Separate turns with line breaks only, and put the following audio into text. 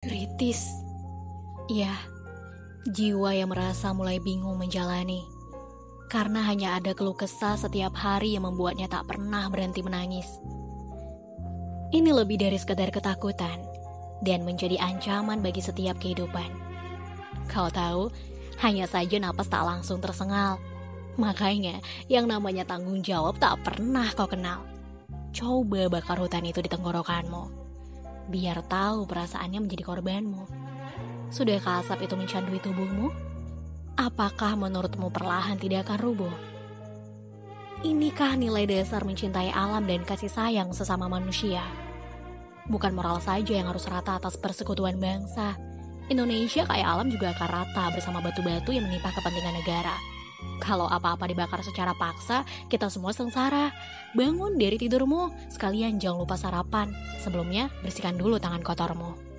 Kritis. Ya, jiwa yang merasa mulai bingung menjalani. Karena hanya ada keluh kesah setiap hari yang membuatnya tak pernah berhenti menangis. Ini lebih dari sekadar ketakutan dan menjadi ancaman bagi setiap kehidupan. Kau tahu, hanya saja napas tak langsung tersengal. Makanya, yang namanya tanggung jawab tak pernah kau kenal. Coba bakar hutan itu di tenggorokanmu. Biar tahu perasaannya menjadi korbanmu. Sudahkah asap itu mencandui tubuhmu? Apakah menurutmu perlahan tidak akan rubuh? Inikah nilai dasar mencintai alam dan kasih sayang sesama manusia? Bukan moral saja yang harus rata atas persekutuan bangsa. Indonesia kaya alam juga akan rata bersama batu-batu yang menimpa kepentingan negara. Kalau apa-apa dibakar secara paksa, kita semua sengsara. Bangun dari tidurmu, sekalian jangan lupa sarapan. Sebelumnya, bersihkan dulu tangan kotormu.